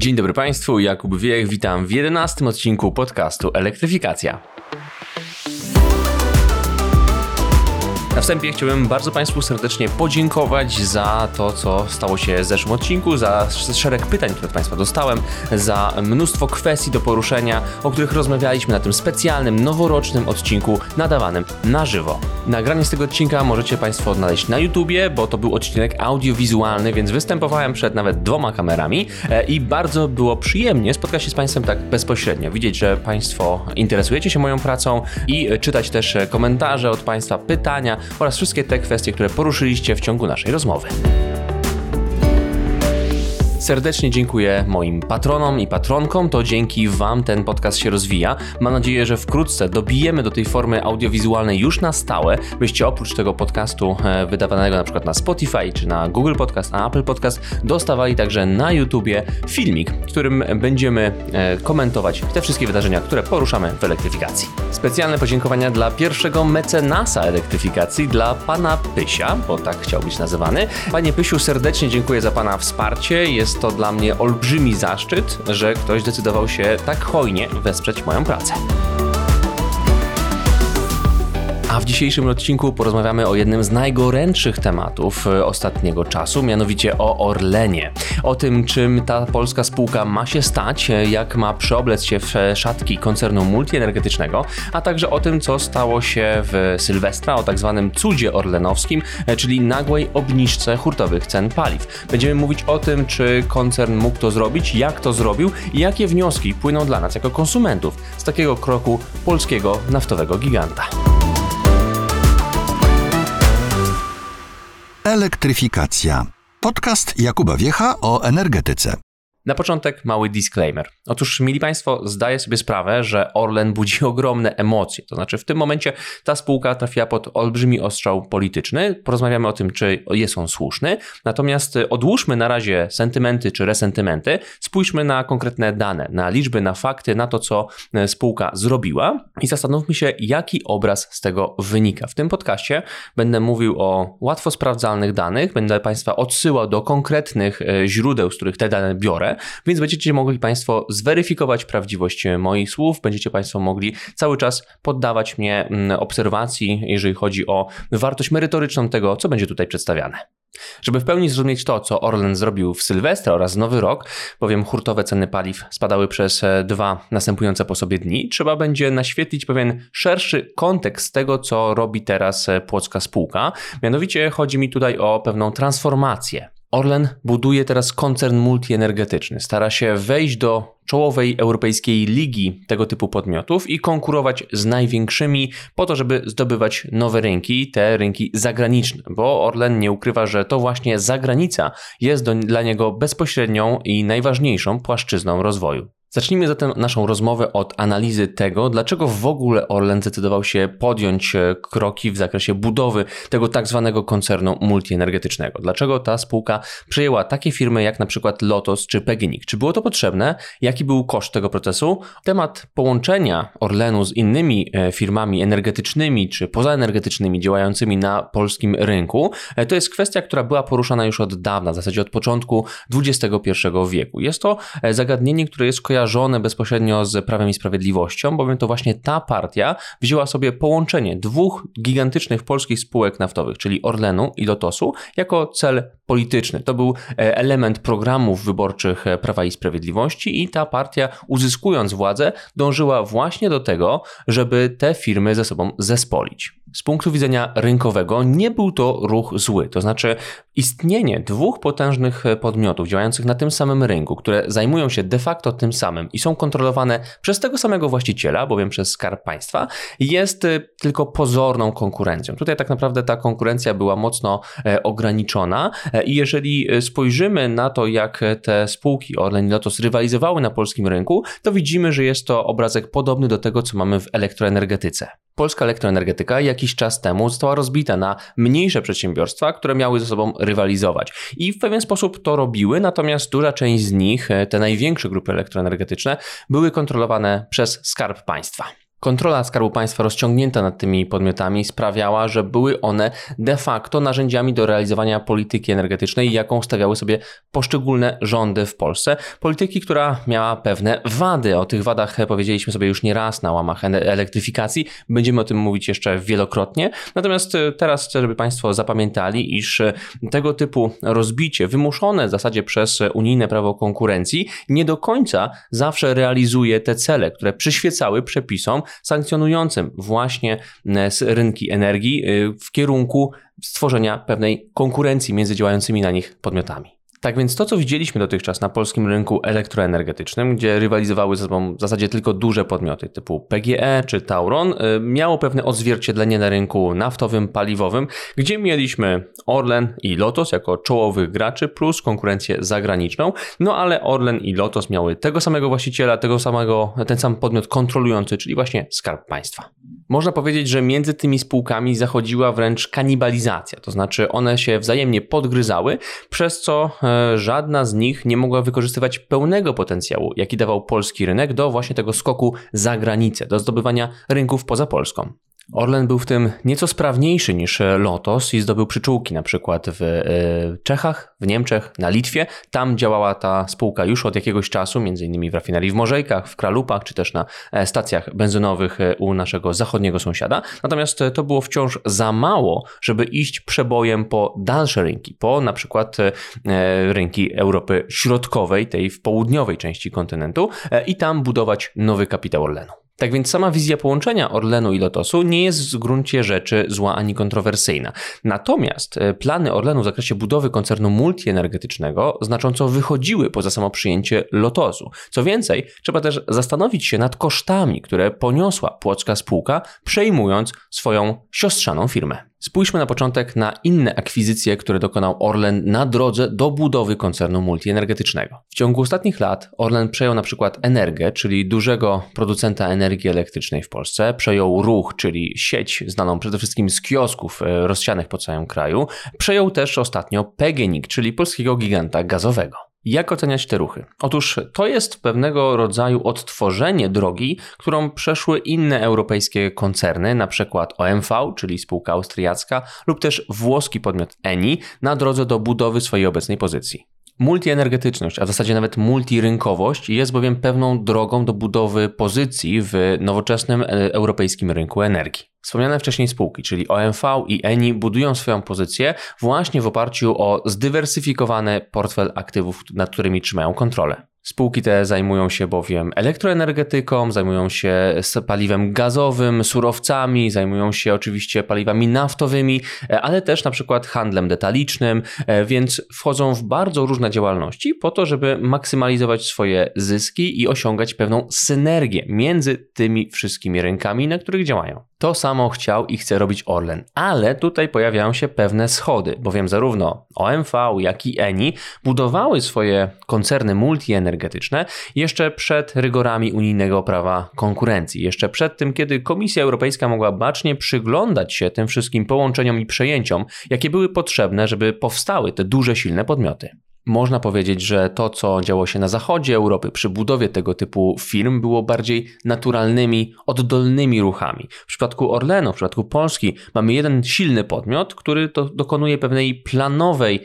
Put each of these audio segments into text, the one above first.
Dzień dobry Państwu, Jakub Wiech, witam w 11 odcinku podcastu Elektryfikacja. Na wstępie chciałbym bardzo Państwu serdecznie podziękować za to, co stało się w zeszłym odcinku, za szereg pytań, które od Państwa dostałem, za mnóstwo kwestii do poruszenia, o których rozmawialiśmy na tym specjalnym, noworocznym odcinku nadawanym na żywo. Nagranie z tego odcinka możecie Państwo odnaleźć na YouTubie, bo to był odcinek audiowizualny, więc występowałem przed nawet dwoma kamerami e, i bardzo było przyjemnie spotkać się z Państwem tak bezpośrednio. Widzieć, że Państwo interesujecie się moją pracą i czytać też komentarze od Państwa, pytania, oraz wszystkie te kwestie, które poruszyliście w ciągu naszej rozmowy. Serdecznie dziękuję moim patronom i patronkom, to dzięki Wam ten podcast się rozwija. Mam nadzieję, że wkrótce dobijemy do tej formy audiowizualnej już na stałe, byście oprócz tego podcastu e, wydawanego na przykład na Spotify czy na Google Podcast, na Apple Podcast, dostawali także na YouTubie filmik, w którym będziemy e, komentować te wszystkie wydarzenia, które poruszamy w elektryfikacji. Specjalne podziękowania dla pierwszego mecenasa elektryfikacji, dla pana Pysia, bo tak chciał być nazywany. Panie Pysiu, serdecznie dziękuję za pana wsparcie. Jest jest to dla mnie olbrzymi zaszczyt, że ktoś zdecydował się tak hojnie wesprzeć moją pracę. A w dzisiejszym odcinku porozmawiamy o jednym z najgorętszych tematów e, ostatniego czasu, mianowicie o Orlenie. O tym, czym ta polska spółka ma się stać, e, jak ma przeoblec się w szatki koncernu multienergetycznego, a także o tym, co stało się w Sylwestra, o tak zwanym cudzie orlenowskim, e, czyli nagłej obniżce hurtowych cen paliw. Będziemy mówić o tym, czy koncern mógł to zrobić, jak to zrobił i jakie wnioski płyną dla nas jako konsumentów z takiego kroku polskiego naftowego giganta. Elektryfikacja. Podcast Jakuba Wiecha o energetyce. Na początek mały disclaimer. Otóż, mili Państwo, zdaję sobie sprawę, że Orlen budzi ogromne emocje. To znaczy, w tym momencie ta spółka trafiła pod olbrzymi ostrzał polityczny. Porozmawiamy o tym, czy jest on słuszny. Natomiast odłóżmy na razie sentymenty czy resentymenty. Spójrzmy na konkretne dane, na liczby, na fakty, na to, co e, spółka zrobiła i zastanówmy się, jaki obraz z tego wynika. W tym podcaście będę mówił o łatwo sprawdzalnych danych, będę Państwa odsyłał do konkretnych e, źródeł, z których te dane biorę więc będziecie mogli Państwo zweryfikować prawdziwość moich słów, będziecie Państwo mogli cały czas poddawać mnie mm, obserwacji, jeżeli chodzi o wartość merytoryczną tego, co będzie tutaj przedstawiane. Żeby w pełni zrozumieć to, co Orlen zrobił w Sylwestra oraz Nowy Rok, bowiem hurtowe ceny paliw spadały przez e, dwa następujące po sobie dni, trzeba będzie naświetlić pewien szerszy kontekst tego, co robi teraz e, płocka spółka. Mianowicie chodzi mi tutaj o pewną transformację Orlen buduje teraz koncern multienergetyczny. Stara się wejść do czołowej europejskiej ligi tego typu podmiotów i konkurować z największymi po to, żeby zdobywać nowe rynki, te rynki zagraniczne, bo Orlen nie ukrywa, że to właśnie zagranica jest do, dla niego bezpośrednią i najważniejszą płaszczyzną rozwoju. Zacznijmy zatem naszą rozmowę od analizy tego, dlaczego w ogóle Orlen zdecydował się podjąć e, kroki w zakresie budowy tego tak zwanego koncernu multienergetycznego. Dlaczego ta spółka przejęła takie firmy jak na przykład Lotos czy PGNiG? Czy było to potrzebne? Jaki był koszt tego procesu? Temat połączenia Orlenu z innymi e, firmami energetycznymi czy pozaenergetycznymi działającymi na polskim rynku e, to jest kwestia, która była poruszana już od dawna, w zasadzie od początku XXI wieku. Jest to zagadnienie, które jest kojarzone kojarzone bezpośrednio z Prawem i Sprawiedliwością, bowiem to właśnie ta partia wzięła sobie połączenie dwóch gigantycznych polskich spółek naftowych, czyli Orlenu i Lotosu, jako cel polityczny. To był e, element programów wyborczych e, Prawa i Sprawiedliwości i ta partia, uzyskując władzę, dążyła właśnie do tego, żeby te firmy ze sobą zespolić. Z punktu widzenia rynkowego nie był to ruch zły, to znaczy istnienie dwóch potężnych podmiotów działających na tym samym rynku, które zajmują się de facto tym samym i są kontrolowane przez tego samego właściciela, bowiem przez skarb państwa, jest y, tylko pozorną konkurencją. Tutaj tak naprawdę ta konkurencja była mocno e, ograniczona e, i jeżeli spojrzymy na to, jak te spółki Orlen i Lotos rywalizowały na polskim rynku, to widzimy, że jest to obrazek podobny do tego, co mamy w elektroenergetyce. Polska elektroenergetyka jakiś czas temu została rozbita na mniejsze przedsiębiorstwa, które miały ze sobą rywalizować. I w pewien sposób to robiły, natomiast duża część z nich, e, te największe grupy elektroenergetyczne, były kontrolowane przez skarb państwa. Kontrola Skarbu Państwa rozciągnięta nad tymi podmiotami sprawiała, że były one de facto narzędziami do realizowania polityki energetycznej, jaką stawiały sobie poszczególne rządy w Polsce. Polityki, która miała pewne wady. O tych wadach powiedzieliśmy sobie już nie raz na łamach elektryfikacji. Będziemy o tym mówić jeszcze wielokrotnie. Natomiast e, teraz chcę, żeby Państwo zapamiętali, iż e, tego typu rozbicie wymuszone w zasadzie przez unijne prawo konkurencji nie do końca zawsze realizuje te cele, które przyświecały przepisom sankcjonującym właśnie e, rynki energii e, w kierunku stworzenia pewnej konkurencji między działającymi na nich podmiotami. Tak więc to, co widzieliśmy dotychczas na polskim rynku elektroenergetycznym, gdzie rywalizowały ze sobą w zasadzie tylko duże podmioty typu PGE czy Tauron, y, miało pewne odzwierciedlenie na rynku naftowym, paliwowym, gdzie mieliśmy Orlen i Lotos jako czołowych graczy plus konkurencję zagraniczną, no ale Orlen i Lotos miały tego samego właściciela, tego samego, ten sam podmiot kontrolujący, czyli właśnie Skarb Państwa. Można powiedzieć, że między tymi spółkami zachodziła wręcz kanibalizacja, to znaczy one się wzajemnie podgryzały, przez co e, żadna z nich nie mogła wykorzystywać pełnego potencjału, jaki dawał polski rynek do właśnie tego skoku za granicę, do zdobywania rynków poza Polską. Orlen był w tym nieco sprawniejszy niż Lotos i zdobył przyczółki na przykład w e, Czechach, w Niemczech, na Litwie. Tam działała ta spółka już od jakiegoś czasu, między innymi w rafinerii w Morzejkach, w Kralupach, czy też na e, stacjach benzynowych e, u naszego zachodniego sąsiada. Natomiast to było wciąż za mało, żeby iść przebojem po dalsze rynki, po na przykład rynki Europy Środkowej, tej w południowej części kontynentu i tam budować nowy kapitał Orlenu. Tak więc sama wizja połączenia Orlenu i Lotosu nie jest w gruncie rzeczy zła ani kontrowersyjna. Natomiast e, plany Orlenu w zakresie budowy koncernu multienergetycznego znacząco wychodziły poza samo przyjęcie Lotosu. Co więcej, trzeba też zastanowić się nad kosztami, które poniosła płocka spółka, przejmując swoją siostrzaną firmę. Spójrzmy na początek na inne akwizycje, które dokonał Orlen na drodze do budowy koncernu multienergetycznego. W ciągu ostatnich lat Orlen przejął na przykład Energę, czyli dużego producenta energii elektrycznej w Polsce, przejął Ruch, czyli sieć znaną przede wszystkim z kiosków e, rozsianych po całym kraju, przejął też ostatnio PGNiG, czyli polskiego giganta gazowego. Jak oceniać te ruchy? Otóż to jest pewnego rodzaju odtworzenie drogi, którą przeszły inne europejskie koncerny, na przykład OMV, czyli spółka austriacka, lub też włoski podmiot Eni, na drodze do budowy swojej obecnej pozycji. Multienergetyczność, a w zasadzie nawet multirynkowość jest bowiem pewną drogą do budowy pozycji w nowoczesnym e, europejskim rynku energii. Wspomniane wcześniej spółki, czyli OMV i ENI, budują swoją pozycję właśnie w oparciu o zdywersyfikowany portfel aktywów, nad którymi trzymają kontrolę. Spółki te zajmują się bowiem elektroenergetyką, zajmują się paliwem gazowym, surowcami, zajmują się oczywiście paliwami naftowymi, e, ale też na przykład handlem detalicznym, e, więc wchodzą w bardzo różne działalności po to, żeby maksymalizować swoje zyski i osiągać pewną synergię między tymi wszystkimi rynkami, na których działają. To samo chciał i chce robić Orlen, ale tutaj pojawiają się pewne schody, bowiem zarówno OMV, jak i ENI budowały swoje koncerny multienergetyczne jeszcze przed rygorami unijnego prawa konkurencji, jeszcze przed tym, kiedy Komisja Europejska mogła bacznie przyglądać się tym wszystkim połączeniom i przejęciom, jakie były potrzebne, żeby powstały te duże, silne podmioty. Można powiedzieć, że to, co działo się na zachodzie Europy przy budowie tego typu firm, było bardziej naturalnymi, oddolnymi ruchami. W przypadku Orlenu, w przypadku Polski, mamy jeden silny podmiot, który do, dokonuje pewnej planowej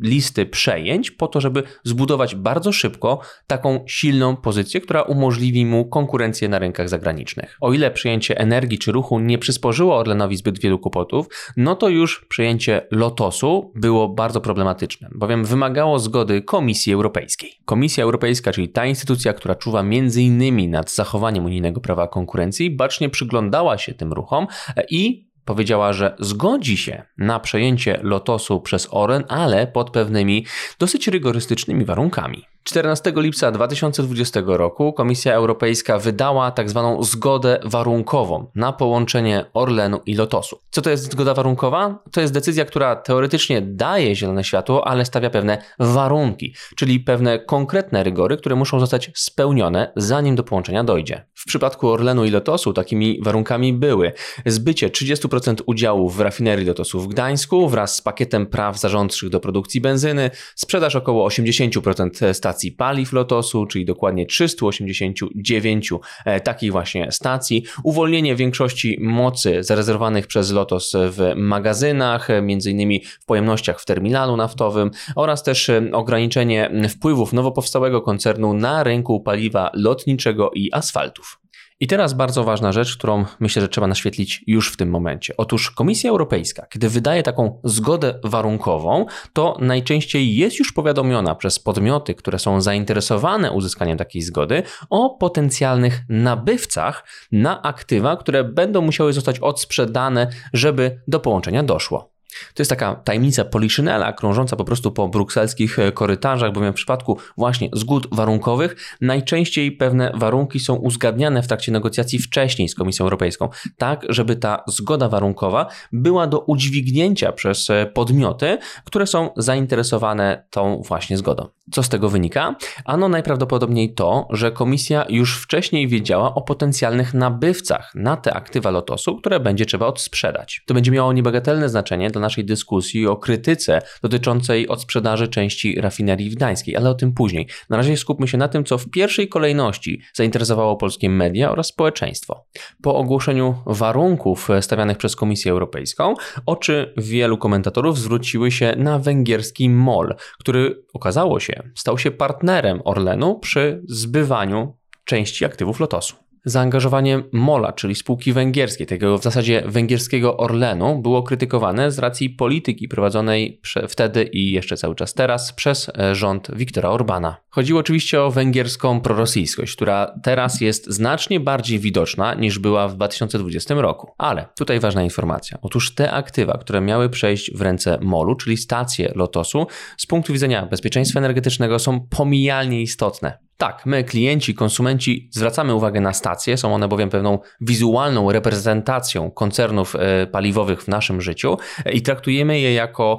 listy przejęć po to, żeby zbudować bardzo szybko taką silną pozycję, która umożliwi mu konkurencję na rynkach zagranicznych. O ile przejęcie energii czy ruchu nie przysporzyło Orlenowi zbyt wielu kłopotów, no to już przejęcie Lotosu było bardzo problematyczne, bowiem wymagało zgody Komisji Europejskiej. Komisja Europejska, czyli ta instytucja, która czuwa m.in. nad zachowaniem unijnego prawa konkurencji, bacznie przyglądała się tym ruchom i powiedziała, że zgodzi się na przejęcie Lotosu przez Oren, ale pod pewnymi dosyć rygorystycznymi warunkami. 14 lipca 2020 roku Komisja Europejska wydała tak zwaną zgodę warunkową na połączenie Orlenu i Lotosu. Co to jest zgoda warunkowa? To jest decyzja, która teoretycznie daje zielone światło, ale stawia pewne warunki, czyli pewne konkretne rygory, które muszą zostać spełnione, zanim do połączenia dojdzie. W przypadku Orlenu i Lotosu takimi warunkami były zbycie 30% udziału w rafinerii Lotosu w Gdańsku wraz z pakietem praw zarządczych do produkcji benzyny, sprzedaż około 80% stacji stacji paliw Lotosu, czyli dokładnie 389 e, takich właśnie stacji, uwolnienie większości mocy zarezerwowanych przez Lotos w magazynach, między innymi w pojemnościach w terminalu naftowym oraz też ograniczenie wpływów nowo powstałego koncernu na rynku paliwa lotniczego i asfaltów. I teraz bardzo ważna rzecz, którą myślę, że trzeba naświetlić już w tym momencie. Otóż Komisja Europejska, kiedy wydaje taką zgodę warunkową, to najczęściej jest już powiadomiona przez podmioty, które są zainteresowane uzyskaniem takiej zgody, o potencjalnych nabywcach na aktywa, które będą musiały zostać odsprzedane, żeby do połączenia doszło. To jest taka tajemnica Poliszynela, krążąca po prostu po brukselskich e, korytarzach, bowiem w przypadku właśnie zgód warunkowych najczęściej pewne warunki są uzgadniane w trakcie negocjacji wcześniej z Komisją Europejską, tak żeby ta zgoda warunkowa była do udźwignięcia przez e, podmioty, które są zainteresowane tą właśnie zgodą. Co z tego wynika? Ano najprawdopodobniej to, że komisja już wcześniej wiedziała o potencjalnych nabywcach na te aktywa Lotosu, które będzie trzeba odsprzedać. To będzie miało niebagatelne znaczenie dla naszej dyskusji o krytyce dotyczącej odsprzedaży części rafinerii Gdańskiej, ale o tym później. Na razie skupmy się na tym, co w pierwszej kolejności zainteresowało polskie media oraz społeczeństwo. Po ogłoszeniu warunków stawianych przez Komisję Europejską, oczy wielu komentatorów zwróciły się na węgierski MOL, który okazało się stał się partnerem Orlenu przy zbywaniu części aktywów Lotosu. Zaangażowanie MOLA, czyli spółki węgierskiej, tego w zasadzie węgierskiego Orlenu, było krytykowane z racji polityki prowadzonej wtedy i jeszcze cały czas teraz przez e, rząd Viktora Orbana. Chodziło oczywiście o węgierską prorosyjskość, która teraz jest znacznie bardziej widoczna niż była w 2020 roku. Ale tutaj ważna informacja. Otóż te aktywa, które miały przejść w ręce MOLu, czyli stacje Lotosu, z punktu widzenia bezpieczeństwa energetycznego są pomijalnie istotne. Tak, my, klienci, konsumenci, zwracamy uwagę na stacje, są one bowiem pewną wizualną reprezentacją koncernów e, paliwowych w naszym życiu e, i traktujemy je jako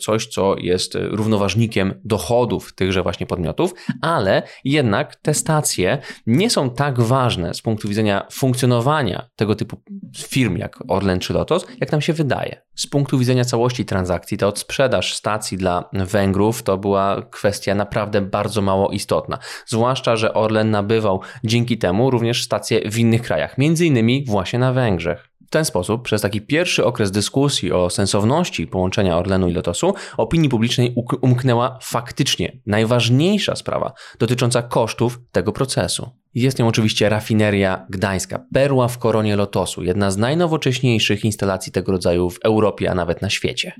coś, co jest równoważnikiem dochodów tychże właśnie podmiotów, ale jednak te stacje nie są tak ważne z punktu widzenia funkcjonowania tego typu firm jak Orlen czy Lotos, jak nam się wydaje. Z punktu widzenia całości transakcji, ta odsprzedaż stacji dla Węgrów to była kwestia naprawdę bardzo mało istotna. Zwłaszcza, że Orlen nabywał dzięki temu również stacje w innych krajach, między innymi właśnie na Węgrzech. W ten sposób, przez taki pierwszy okres dyskusji o sensowności połączenia Orlenu i Lotosu, opinii publicznej umknęła faktycznie najważniejsza sprawa dotycząca kosztów tego procesu. Jest nią oczywiście rafineria gdańska, perła w koronie Lotosu, jedna z najnowocześniejszych instalacji tego rodzaju w Europie, a nawet na świecie.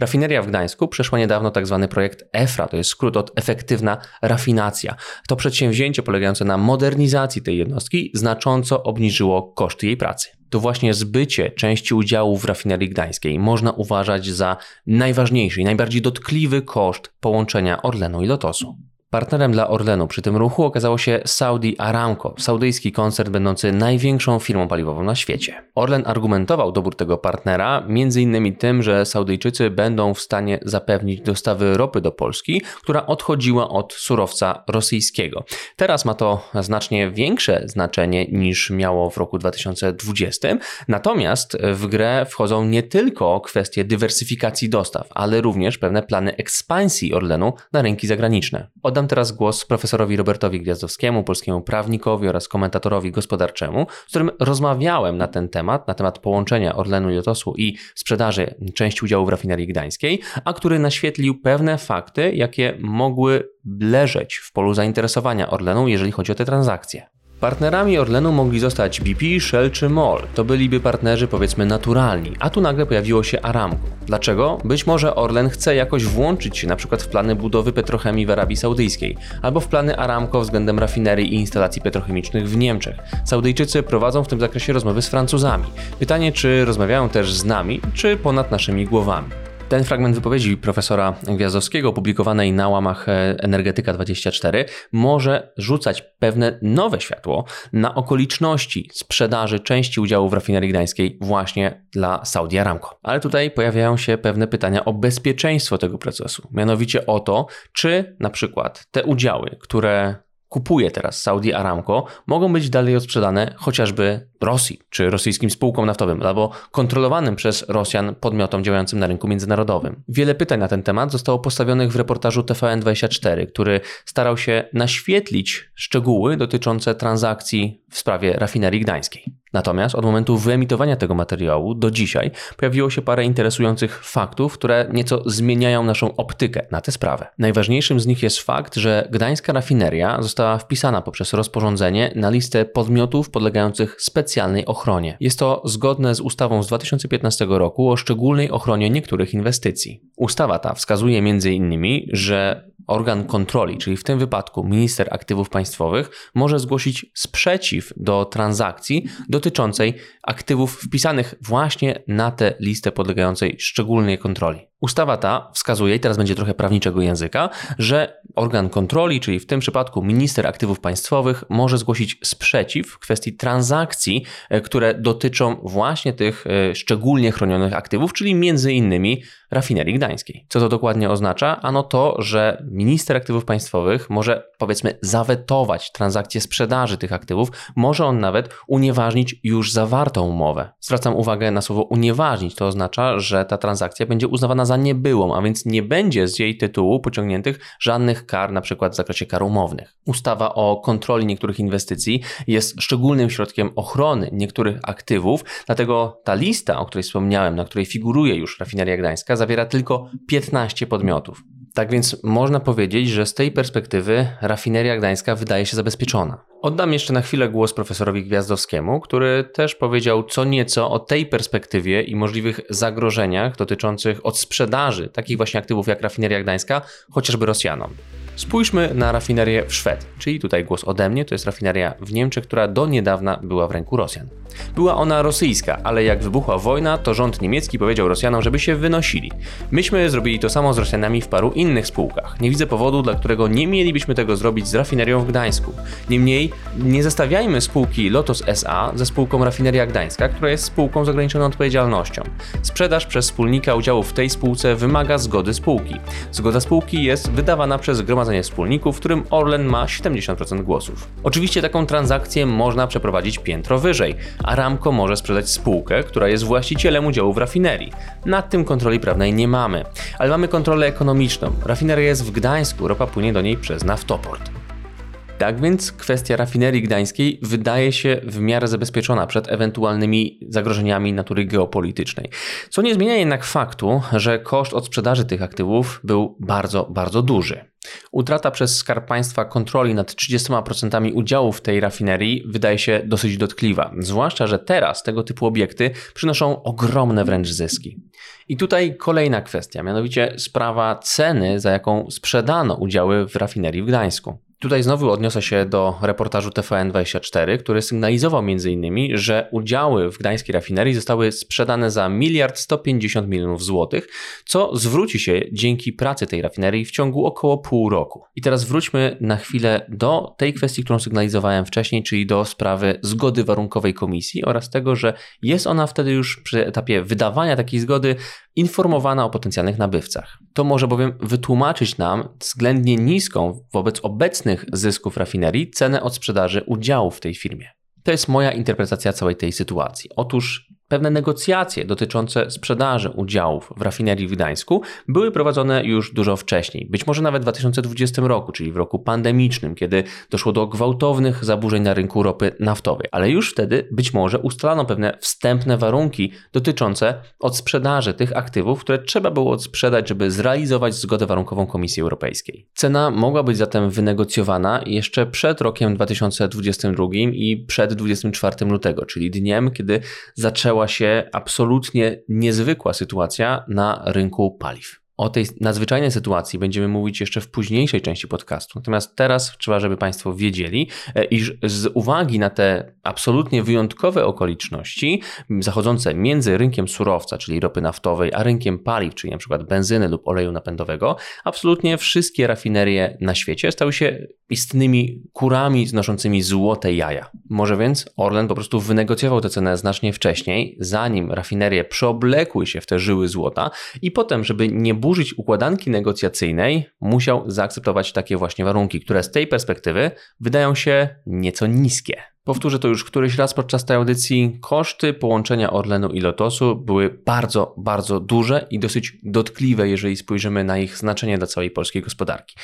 Rafineria w Gdańsku przeszła niedawno tzw. Tak projekt EFRA, to jest skrót od efektywna rafinacja. To przedsięwzięcie polegające na modernizacji tej jednostki znacząco obniżyło koszty jej pracy. To właśnie zbycie części udziału w rafinerii gdańskiej można uważać za najważniejszy i najbardziej dotkliwy koszt połączenia Orlenu i Lotosu. Partnerem dla Orlenu przy tym ruchu okazało się Saudi Aramco, saudyjski koncern będący największą firmą paliwową na świecie. Orlen argumentował dobór tego partnera m.in. tym, że Saudyjczycy będą w stanie zapewnić dostawy ropy do Polski, która odchodziła od surowca rosyjskiego. Teraz ma to znacznie większe znaczenie niż miało w roku 2020, natomiast w grę wchodzą nie tylko kwestie dywersyfikacji dostaw, ale również pewne plany ekspansji Orlenu na rynki zagraniczne. Od Oddam teraz głos profesorowi Robertowi Gwiazdowskiemu, polskiemu prawnikowi oraz komentatorowi gospodarczemu, z którym rozmawiałem na ten temat, na temat połączenia Orlenu Lotosu i sprzedaży części udziału w rafinerii gdańskiej, a który naświetlił pewne fakty, jakie mogły leżeć w polu zainteresowania Orlenu, jeżeli chodzi o te transakcje. Partnerami Orlenu mogli zostać BP, Shell czy MOL. To byliby partnerzy powiedzmy naturalni, a tu nagle pojawiło się Aramco. Dlaczego? Być może Orlen chce jakoś włączyć się na przykład w plany budowy petrochemii w Arabii Saudyjskiej, albo w plany Aramco względem rafinerii i instalacji petrochemicznych w Niemczech. Saudyjczycy prowadzą w tym zakresie rozmowy z Francuzami. Pytanie, czy rozmawiają też z nami, czy ponad naszymi głowami. Ten fragment wypowiedzi profesora Gwiazdowskiego, opublikowanej na łamach e, Energetyka 24, może rzucać pewne nowe światło na okoliczności sprzedaży części udziałów w rafinerii gdańskiej właśnie dla Saudi Aramco. Ale tutaj pojawiają się pewne pytania o bezpieczeństwo tego procesu, mianowicie o to, czy na przykład te udziały, które kupuje teraz Saudi Aramco, mogą być dalej odsprzedane chociażby Rosji czy rosyjskim spółkom naftowym albo kontrolowanym przez Rosjan podmiotom działającym na rynku międzynarodowym. Wiele pytań na ten temat zostało postawionych w reportażu TVN24, który starał się naświetlić szczegóły dotyczące transakcji w sprawie rafinerii gdańskiej. Natomiast od momentu wyemitowania tego materiału do dzisiaj pojawiło się parę interesujących faktów, które nieco zmieniają naszą optykę na tę sprawę. Najważniejszym z nich jest fakt, że gdańska rafineria została wpisana poprzez rozporządzenie na listę podmiotów podlegających specjalnej ochronie. Jest to zgodne z ustawą z 2015 roku o szczególnej ochronie niektórych inwestycji. Ustawa ta wskazuje m.in., że organ kontroli, czyli w tym wypadku minister aktywów państwowych, może zgłosić sprzeciw do transakcji dotyczącej aktywów wpisanych właśnie na tę listę podlegającej szczególnej kontroli. Ustawa ta wskazuje, i teraz będzie trochę prawniczego języka, że organ kontroli, czyli w tym przypadku minister aktywów państwowych, może zgłosić sprzeciw w kwestii transakcji, e, które dotyczą właśnie tych e, szczególnie chronionych aktywów, czyli między innymi rafinerii gdańskiej. Co to dokładnie oznacza? Ano to, że minister aktywów państwowych może powiedzmy zawetować transakcję sprzedaży tych aktywów, może on nawet unieważnić już zawartą umowę. Zwracam uwagę na słowo unieważnić, to oznacza, że ta transakcja będzie uznawana za niebyłą, a więc nie będzie z jej tytułu pociągniętych żadnych kar, na przykład w zakresie kar umownych. Ustawa o kontroli niektórych inwestycji jest szczególnym środkiem ochrony niektórych aktywów, dlatego ta lista, o której wspomniałem, na której figuruje już rafineria gdańska, zawiera tylko 15 podmiotów. Tak więc można powiedzieć, że z tej perspektywy rafineria gdańska wydaje się zabezpieczona. Oddam jeszcze na chwilę głos profesorowi Gwiazdowskiemu, który też powiedział co nieco o tej perspektywie i możliwych zagrożeniach dotyczących odsprzedaży takich właśnie aktywów jak rafineria gdańska, chociażby Rosjanom. Spójrzmy na rafinerię w Szwedii, czyli tutaj głos ode mnie, to jest rafineria w Niemczech, która do niedawna była w ręku Rosjan. Była ona rosyjska, ale jak wybuchła wojna, to rząd niemiecki powiedział Rosjanom, żeby się wynosili. Myśmy zrobili to samo z Rosjanami w paru innych spółkach. Nie widzę powodu, dla którego nie mielibyśmy tego zrobić z rafinerią w Gdańsku. Niemniej nie zestawiajmy spółki Lotos SA ze spółką Rafineria Gdańska, która jest spółką z ograniczoną odpowiedzialnością. Sprzedaż przez wspólnika udziałów w tej spółce wymaga zgody spółki. Zgoda spółki jest wydawana przez Zgromadzenie Wspólników, w którym Orlen ma 70% głosów. Oczywiście taką transakcję można przeprowadzić piętro wyżej. Aramco może sprzedać spółkę, która jest właścicielem udziału w rafinerii. Nad tym kontroli prawnej nie mamy, ale mamy kontrolę ekonomiczną. Rafineria jest w Gdańsku, ropa płynie do niej przez naftoport. Tak więc kwestia rafinerii gdańskiej wydaje się w miarę zabezpieczona przed ewentualnymi zagrożeniami natury geopolitycznej. Co nie zmienia jednak faktu, że koszt odsprzedaży tych aktywów był bardzo, bardzo duży. Utrata przez Skarb Państwa kontroli nad 30% udziałów w tej rafinerii wydaje się dosyć dotkliwa, zwłaszcza, że teraz tego typu obiekty przynoszą ogromne wręcz zyski. I tutaj kolejna kwestia, mianowicie sprawa ceny, za jaką sprzedano udziały w rafinerii w Gdańsku. Tutaj znowu odniosę się do reportażu TVN24, który sygnalizował m.in., że udziały w gdańskiej rafinerii zostały sprzedane za miliard 150 milionów złotych, co zwróci się dzięki pracy tej rafinerii w ciągu około pół roku. I teraz wróćmy na chwilę do tej kwestii, którą sygnalizowałem wcześniej, czyli do sprawy zgody warunkowej komisji oraz tego, że jest ona wtedy już przy etapie wydawania takiej zgody informowana o potencjalnych nabywcach. To może bowiem wytłumaczyć nam względnie niską wobec obecnych zysków rafinerii cenę od sprzedaży udziału w tej firmie. To jest moja interpretacja całej tej sytuacji. Otóż Pewne negocjacje dotyczące sprzedaży udziałów w rafinerii w Gdańsku były prowadzone już dużo wcześniej, być może nawet w 2020 roku, czyli w roku pandemicznym, kiedy doszło do gwałtownych zaburzeń na rynku ropy naftowej, ale już wtedy być może ustalano pewne wstępne warunki dotyczące odsprzedaży tych aktywów, które trzeba było odsprzedać, żeby zrealizować zgodę warunkową Komisji Europejskiej. Cena mogła być zatem wynegocjowana jeszcze przed rokiem 2022 i przed 24 lutego, czyli dniem, kiedy zaczęła zaczęła się absolutnie niezwykła sytuacja na rynku paliw. O tej nadzwyczajnej sytuacji będziemy mówić jeszcze w późniejszej części podcastu. Natomiast teraz trzeba, żeby Państwo wiedzieli, e, iż z uwagi na te absolutnie wyjątkowe okoliczności zachodzące między rynkiem surowca, czyli ropy naftowej, a rynkiem paliw, czyli np. benzyny lub oleju napędowego, absolutnie wszystkie rafinerie na świecie stały się istnymi kurami znoszącymi złote jaja. Może więc Orlen po prostu wynegocjował tę cenę znacznie wcześniej, zanim rafinerie przeoblekły się w te żyły złota i potem, żeby nie burzyć układanki negocjacyjnej, musiał zaakceptować takie właśnie warunki, które z tej perspektywy wydają się nieco niskie. Powtórzę to już któryś raz podczas tej audycji. Koszty połączenia Orlenu i Lotosu były bardzo, bardzo duże i dosyć dotkliwe, jeżeli spojrzymy na ich znaczenie dla całej polskiej gospodarki.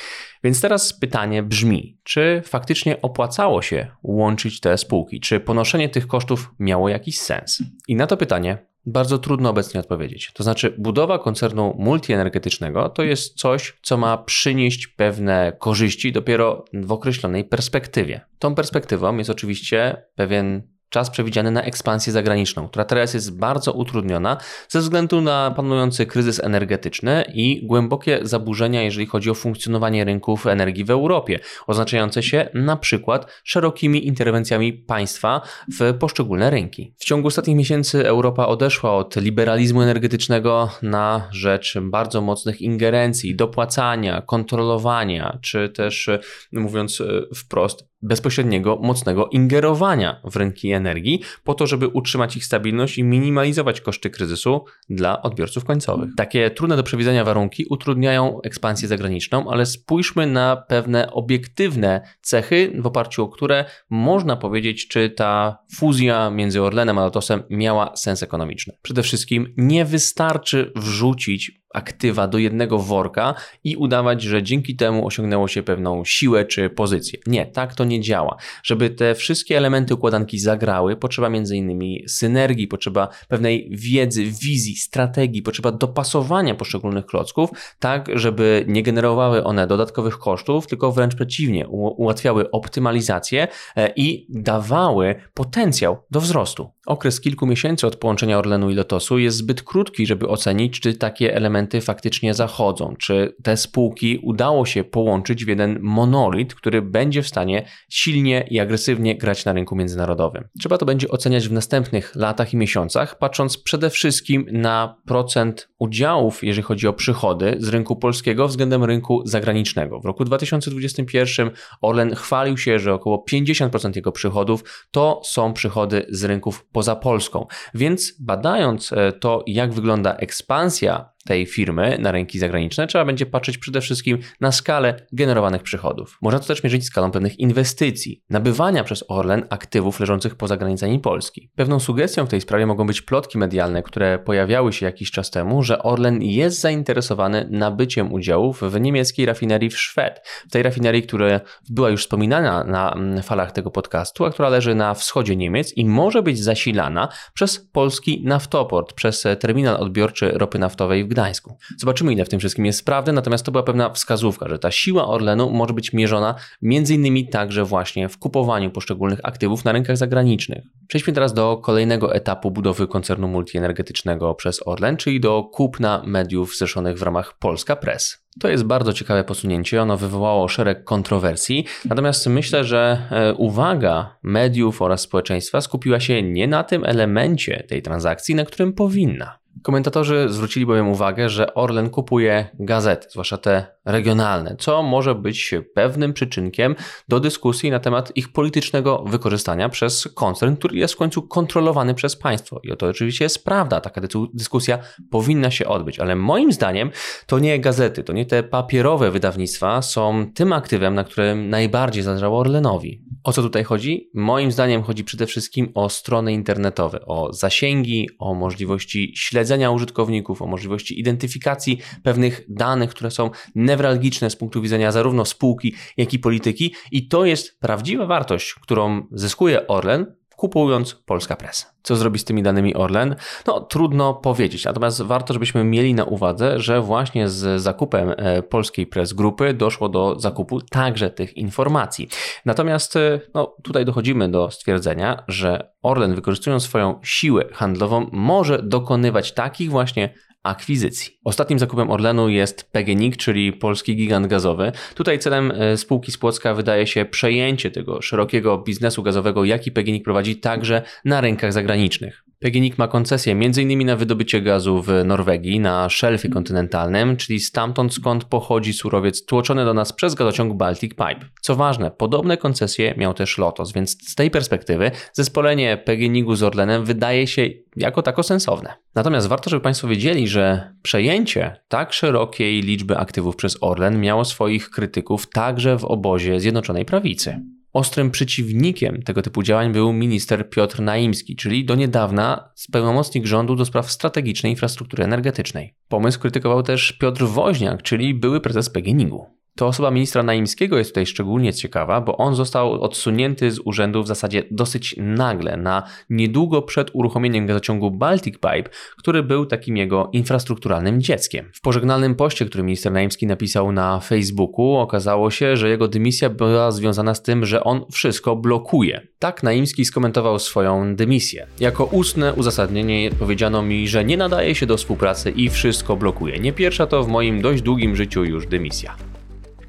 Więc teraz pytanie brzmi: czy faktycznie opłacało się łączyć te spółki? Czy ponoszenie tych kosztów miało jakiś sens? I na to pytanie bardzo trudno obecnie odpowiedzieć. To znaczy, budowa koncernu multienergetycznego to jest coś, co ma przynieść pewne korzyści dopiero w określonej perspektywie. Tą perspektywą jest oczywiście pewien czas przewidziany na ekspansję zagraniczną, która teraz jest bardzo utrudniona ze względu na panujący kryzys energetyczny i głębokie zaburzenia, jeżeli chodzi o funkcjonowanie rynków energii w Europie, oznaczające się na przykład szerokimi interwencjami państwa w poszczególne rynki. W ciągu ostatnich miesięcy Europa odeszła od liberalizmu energetycznego na rzecz bardzo mocnych ingerencji, dopłacania, kontrolowania, czy też mówiąc wprost, bezpośredniego, mocnego ingerowania w rynki energii, po to, żeby utrzymać ich stabilność i minimalizować koszty kryzysu dla odbiorców końcowych. Takie trudne do przewidzenia warunki utrudniają ekspansję zagraniczną, ale spójrzmy na pewne obiektywne cechy, w oparciu o które można powiedzieć, czy ta fuzja między Orlenem a Lotosem miała sens ekonomiczny. Przede wszystkim nie wystarczy wrzucić aktywa do jednego worka i udawać, że dzięki temu osiągnęło się pewną siłę czy pozycję. Nie, tak to nie działa. Żeby te wszystkie elementy układanki zagrały, potrzeba m.in. synergii, potrzeba pewnej wiedzy, wizji, strategii, potrzeba dopasowania poszczególnych klocków, tak żeby nie generowały one dodatkowych kosztów, tylko wręcz przeciwnie, ułatwiały optymalizację e, i dawały potencjał do wzrostu. Okres kilku miesięcy od połączenia Orlenu i Lotosu jest zbyt krótki, żeby ocenić, czy takie elementy faktycznie zachodzą, czy te spółki udało się połączyć w jeden monolit, który będzie w stanie silnie i agresywnie grać na rynku międzynarodowym. Trzeba to będzie oceniać w następnych latach i miesiącach, patrząc przede wszystkim na procent udziałów, jeżeli chodzi o przychody z rynku polskiego względem rynku zagranicznego. W roku 2021 Orlen chwalił się, że około 50% jego przychodów to są przychody z rynków poza Polską. Więc badając e, to, jak wygląda ekspansja tej firmy na rynki zagraniczne, trzeba będzie patrzeć przede wszystkim na skalę generowanych przychodów. Można to też mierzyć skalą pewnych inwestycji, nabywania przez Orlen aktywów leżących poza granicami Polski. Pewną sugestią w tej sprawie mogą być plotki medialne, które pojawiały się jakiś czas temu, że Orlen jest zainteresowany nabyciem udziałów w niemieckiej rafinerii w Szwed. W tej rafinerii, która była już wspominana na mm, falach tego podcastu, a która leży na wschodzie Niemiec i może być zasilana przez polski naftoport, przez terminal odbiorczy ropy naftowej w Gdańsku. Zobaczymy, ile w tym wszystkim jest prawdy, natomiast to była pewna wskazówka, że ta siła Orlenu może być mierzona innymi także właśnie w kupowaniu poszczególnych aktywów na rynkach zagranicznych. Przejdźmy teraz do kolejnego etapu budowy koncernu multienergetycznego przez Orlen, czyli do kupna mediów zrzeszonych w ramach Polska Press. To jest bardzo ciekawe posunięcie, ono wywołało szereg kontrowersji, natomiast myślę, że e, uwaga mediów oraz społeczeństwa skupiła się nie na tym elemencie tej transakcji, na którym powinna. Komentatorzy zwrócili bowiem uwagę, że Orlen kupuje gazety, zwłaszcza te regionalne, co może być pewnym przyczynkiem do dyskusji na temat ich politycznego wykorzystania przez koncern, który jest w końcu kontrolowany przez państwo. I to oczywiście jest prawda, taka dyskusja powinna się odbyć, ale moim zdaniem to nie gazety, to nie te papierowe wydawnictwa są tym aktywem, na którym najbardziej zależało Orlenowi. O co tutaj chodzi? Moim zdaniem chodzi przede wszystkim o strony internetowe, o zasięgi, o możliwości śledzenia użytkowników, o możliwości identyfikacji pewnych danych, które są newralgiczne z punktu widzenia zarówno spółki, jak i polityki. I to jest prawdziwa wartość, którą zyskuje Orlen kupując Polska Press. Co zrobi z tymi danymi Orlen? No, trudno powiedzieć, natomiast warto, żebyśmy mieli na uwadze, że właśnie z zakupem e, polskiej press grupy doszło do zakupu także tych informacji. Natomiast e, no, tutaj dochodzimy do stwierdzenia, że Orlen, wykorzystując swoją siłę handlową, może dokonywać takich właśnie akwizycji. Ostatnim zakupem Orlenu jest PGNiG, czyli polski gigant gazowy. Tutaj celem e, spółki z Płocka wydaje się przejęcie tego szerokiego biznesu gazowego, jaki PGNiG prowadzi także na rynkach zagranicznych. PGNiG ma koncesję m.in. na wydobycie gazu w Norwegii, na szelfie kontynentalnym, czyli stamtąd skąd pochodzi surowiec tłoczony do nas przez gazociąg Baltic Pipe. Co ważne, podobne koncesje miał też Lotos, więc z tej perspektywy zespolenie PGNiG-u z Orlenem wydaje się jako tako sensowne. Natomiast warto, żeby Państwo wiedzieli, że przejęcie tak szerokiej liczby aktywów przez Orlen miało swoich krytyków także w obozie Zjednoczonej Prawicy. Ostrym przeciwnikiem tego typu działań był minister Piotr Naimski, czyli do niedawna pełnomocnik rządu do spraw strategicznej infrastruktury energetycznej. Pomysł krytykował też Piotr Woźniak, czyli były prezes PGNiG-u. To osoba ministra Naimskiego jest tutaj szczególnie ciekawa, bo on został odsunięty z urzędu w zasadzie dosyć nagle, na niedługo przed uruchomieniem gazociągu Baltic Pipe, który był takim jego infrastrukturalnym dzieckiem. W pożegnalnym poście, który minister Naimski napisał na Facebooku, okazało się, że jego dymisja była związana z tym, że on wszystko blokuje. Tak Naimski skomentował swoją dymisję. Jako ustne uzasadnienie powiedziano mi, że nie nadaje się do współpracy i wszystko blokuje. Nie pierwsza to w moim dość długim życiu już dymisja.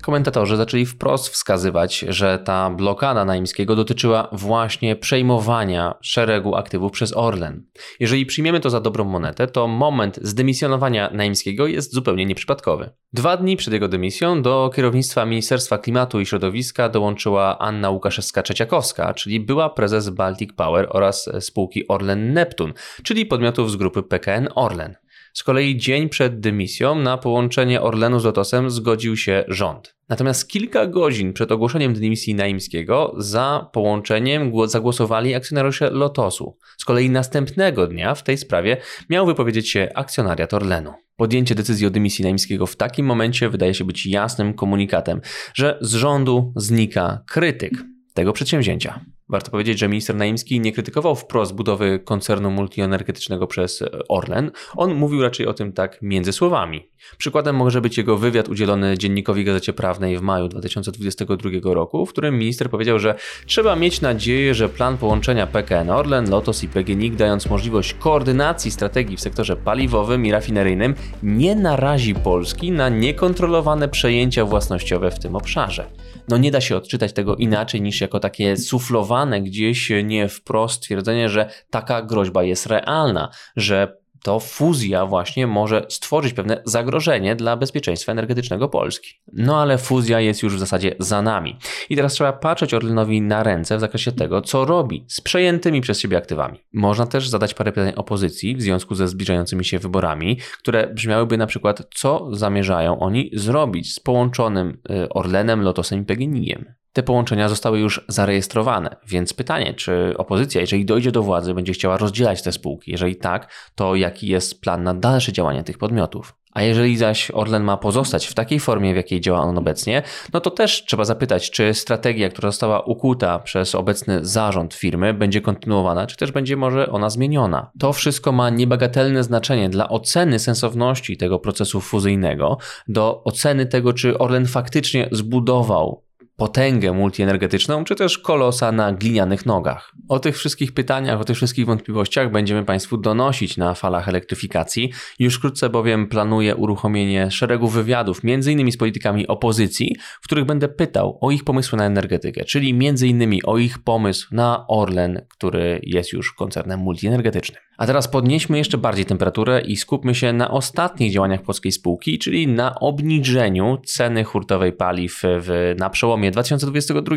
Komentatorzy zaczęli wprost wskazywać, że ta blokada Naimskiego dotyczyła właśnie przejmowania szeregu aktywów przez Orlen. Jeżeli przyjmiemy to za dobrą monetę, to moment zdymisjonowania Naimskiego jest zupełnie nieprzypadkowy. Dwa dni przed jego dymisją do kierownictwa Ministerstwa Klimatu i Środowiska dołączyła Anna Łukaszewska-Trzeciakowska, czyli była prezes Baltic Power oraz spółki Orlen Neptun, czyli podmiotów z grupy PKN Orlen. Z kolei dzień przed dymisją na połączenie Orlenu z Lotosem zgodził się rząd. Natomiast kilka godzin przed ogłoszeniem dymisji Naimskiego za połączeniem zagłosowali akcjonariusze Lotosu. Z kolei następnego dnia w tej sprawie miał wypowiedzieć się akcjonariat Orlenu. Podjęcie decyzji o dymisji Naimskiego w takim momencie wydaje się być jasnym komunikatem, że z rządu znika krytyk tego przedsięwzięcia. Warto powiedzieć, że minister Naimski nie krytykował wprost budowy koncernu multienergetycznego przez Orlen. On mówił raczej o tym tak między słowami. Przykładem może być jego wywiad udzielony dziennikowi Gazecie Prawnej w maju 2022 roku, w którym minister powiedział, że trzeba mieć nadzieję, że plan połączenia PKN Orlen, Lotos i PGNiG, dając możliwość koordynacji strategii w sektorze paliwowym i rafineryjnym, nie narazi Polski na niekontrolowane przejęcia własnościowe w tym obszarze. No nie da się odczytać tego inaczej niż jako takie suflowane gdzieś nie wprost twierdzenie, że taka groźba jest realna, że to fuzja właśnie może stworzyć pewne zagrożenie dla bezpieczeństwa energetycznego Polski. No ale fuzja jest już w zasadzie za nami. I teraz trzeba patrzeć Orlenowi na ręce w zakresie tego, co robi z przejętymi przez siebie aktywami. Można też zadać parę pytań opozycji w związku ze zbliżającymi się wyborami, które brzmiałyby na przykład, co zamierzają oni zrobić z połączonym y, Orlenem, Lotosem i PGNiG-iem. Te połączenia zostały już zarejestrowane, więc pytanie, czy opozycja, jeżeli dojdzie do władzy, będzie chciała rozdzielać te spółki? Jeżeli tak, to jaki jest plan na dalsze działanie tych podmiotów? A jeżeli zaś Orlen ma pozostać w takiej formie, w jakiej działa on obecnie, no to też trzeba zapytać, czy strategia, która została ukuta przez obecny zarząd firmy, będzie kontynuowana, czy też będzie może ona zmieniona. To wszystko ma niebagatelne znaczenie dla oceny sensowności tego procesu fuzyjnego, do oceny tego, czy Orlen faktycznie zbudował potęgę multienergetyczną, czy też kolosa na glinianych nogach. O tych wszystkich pytaniach, o tych wszystkich wątpliwościach będziemy Państwu donosić na falach elektryfikacji. Już wkrótce bowiem planuję uruchomienie szeregu wywiadów, m.in. z politykami opozycji, w których będę pytał o ich pomysły na energetykę, czyli m.in. o ich pomysł na Orlen, który jest już koncernem multienergetycznym. A teraz podnieśmy jeszcze bardziej temperaturę i skupmy się na ostatnich działaniach polskiej spółki, czyli na obniżeniu ceny hurtowej paliw w, na przełomie 2022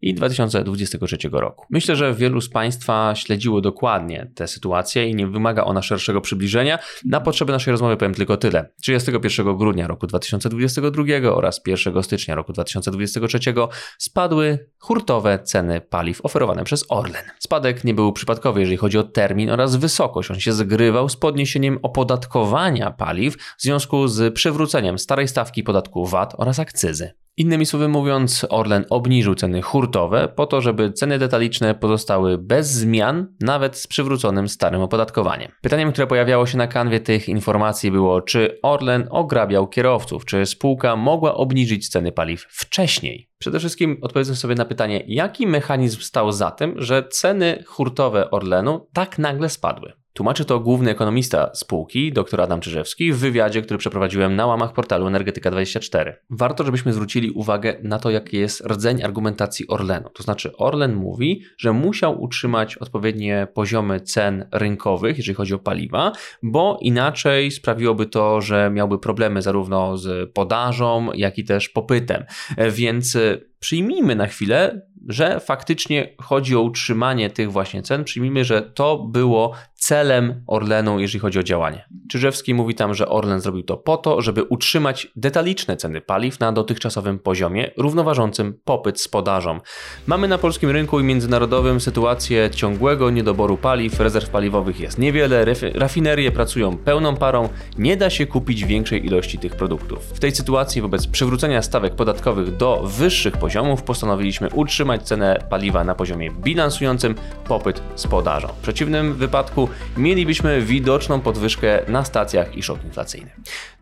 i 2023 roku. Myślę, że wielu z Państwa śledziło dokładnie tę sytuację i nie wymaga ona szerszego przybliżenia. Na potrzeby naszej rozmowy powiem tylko tyle. 31 grudnia roku 2022 oraz 1 stycznia roku 2023 spadły hurtowe ceny paliw oferowane przez Orlen. Spadek nie był przypadkowy, jeżeli chodzi o termin oraz wysokość. On się zgrywał z podniesieniem opodatkowania paliw w związku z przywróceniem starej stawki podatku VAT oraz akcyzy. Innymi słowy mówiąc, Orlen obniżył ceny hurtowe po to, żeby ceny detaliczne pozostały bez zmian, nawet z przywróconym starym opodatkowaniem. Pytaniem, które pojawiało się na kanwie tych informacji było, czy Orlen ograbiał kierowców, czy spółka mogła obniżyć ceny paliw wcześniej. Przede wszystkim odpowiedzmy sobie na pytanie, jaki mechanizm stał za tym, że ceny hurtowe Orlenu tak nagle spadły. Tłumaczy to główny ekonomista spółki, dr Adam Czyżewski, w wywiadzie, który przeprowadziłem na łamach portalu Energetyka24. Warto, żebyśmy zwrócili uwagę na to, jaki jest rdzeń argumentacji Orlenu. To znaczy, Orlen mówi, że musiał utrzymać odpowiednie poziomy cen rynkowych, jeżeli chodzi o paliwa, bo inaczej sprawiłoby to, że miałby problemy zarówno z podażą, jak i też popytem. Więc przyjmijmy na chwilę, że faktycznie chodzi o utrzymanie tych właśnie cen. Przyjmijmy, że to było celem Orlenu, jeżeli chodzi o działanie. Czyżewski mówi tam, że Orlen zrobił to po to, żeby utrzymać detaliczne ceny paliw na dotychczasowym poziomie, równoważącym popyt z podażą. Mamy na polskim rynku i międzynarodowym sytuację ciągłego niedoboru paliw, rezerw paliwowych jest niewiele, rafinerie pracują pełną parą, nie da się kupić większej ilości tych produktów. W tej sytuacji wobec przywrócenia stawek podatkowych do wyższych poziomów postanowiliśmy utrzymać cenę paliwa na poziomie bilansującym popyt z podażą. W przeciwnym wypadku mielibyśmy widoczną podwyżkę na stacjach i szok inflacyjny.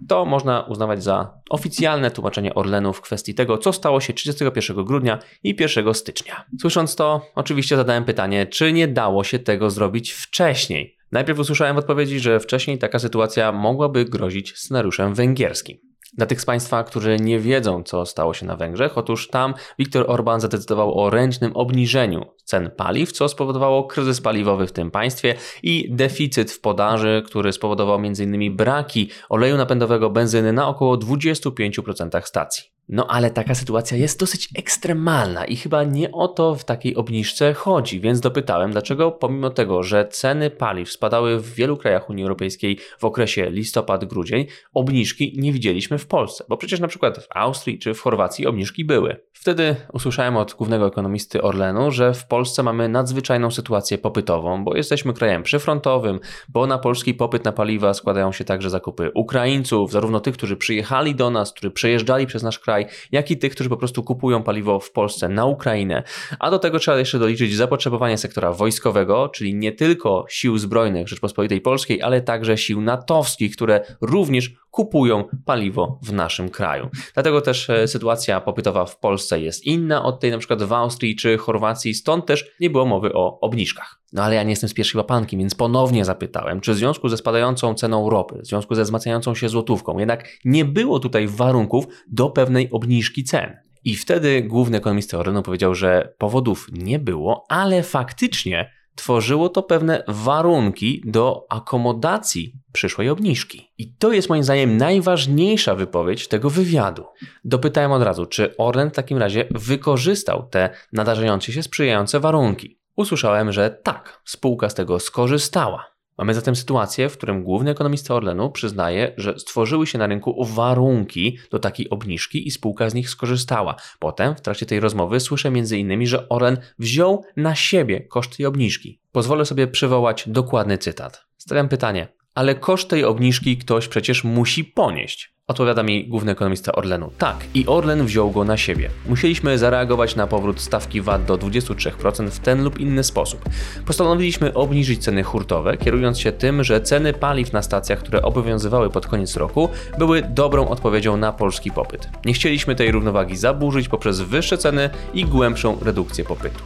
To można uznawać za oficjalne tłumaczenie Orlenu w kwestii tego, co stało się 31 grudnia i 1 stycznia. Słysząc to, oczywiście zadałem pytanie, czy nie dało się tego zrobić wcześniej. Najpierw usłyszałem odpowiedzi, że wcześniej taka sytuacja mogłaby grozić scenariuszem węgierskim. Dla tych z Państwa, którzy nie wiedzą, co stało się na Węgrzech, otóż tam Viktor Orban zadecydował o ręcznym obniżeniu cen paliw, co spowodowało kryzys paliwowy w tym państwie i deficyt w podaży, który spowodował m.in. braki oleju napędowego benzyny na około 25% stacji. No ale taka sytuacja jest dosyć ekstremalna i chyba nie o to w takiej obniżce chodzi, więc dopytałem, dlaczego pomimo tego, że ceny paliw spadały w wielu krajach Unii Europejskiej w okresie listopad-grudzień, obniżki nie widzieliśmy w Polsce, bo przecież na przykład w Austrii czy w Chorwacji obniżki były. Wtedy usłyszałem od głównego ekonomisty Orlenu, że w Polsce mamy nadzwyczajną sytuację popytową, bo jesteśmy krajem przyfrontowym, bo na polski popyt na paliwa składają się także zakupy Ukraińców, zarówno tych, którzy przyjechali do nas, którzy przejeżdżali przez nasz kraj, jak i tych, którzy po prostu kupują paliwo w Polsce na Ukrainę. A do tego trzeba jeszcze doliczyć zapotrzebowanie sektora wojskowego, czyli nie tylko sił zbrojnych Rzeczpospolitej Polskiej, ale także sił natowskich, które również kupują paliwo w naszym kraju. Dlatego też e, sytuacja popytowa w Polsce jest inna od tej na przykład w Austrii czy Chorwacji, stąd też nie było mowy o obniżkach. No ale ja nie jestem z pierwszej łapanki, więc ponownie zapytałem, czy w związku ze spadającą ceną ropy, w związku ze wzmacniającą się złotówką, jednak nie było tutaj warunków do pewnej obniżki cen. I wtedy główny ekonomista Orlenu powiedział, że powodów nie było, ale faktycznie tworzyło to pewne warunki do akomodacji przyszłej obniżki. I to jest moim zdaniem najważniejsza wypowiedź tego wywiadu. Dopytałem od razu, czy Orlen w takim razie wykorzystał te nadarzające się sprzyjające warunki. Usłyszałem, że tak, spółka z tego skorzystała. Mamy zatem sytuację, w którym główny ekonomista Orlenu przyznaje, że stworzyły się na rynku warunki do takiej obniżki i spółka z nich skorzystała. Potem w trakcie tej rozmowy słyszę m.in., że Orlen wziął na siebie koszt tej obniżki. Pozwolę sobie przywołać dokładny cytat. Stawiam pytanie, ale koszt tej obniżki ktoś przecież musi ponieść. Odpowiada mi główny ekonomista Orlenu. Tak, i Orlen wziął go na siebie. Musieliśmy zareagować na powrót stawki VAT do 23% w ten lub inny sposób. Postanowiliśmy obniżyć ceny hurtowe, kierując się tym, że ceny paliw na stacjach, które obowiązywały pod koniec roku, były dobrą odpowiedzią na polski popyt. Nie chcieliśmy tej równowagi zaburzyć poprzez wyższe ceny i głębszą redukcję popytu.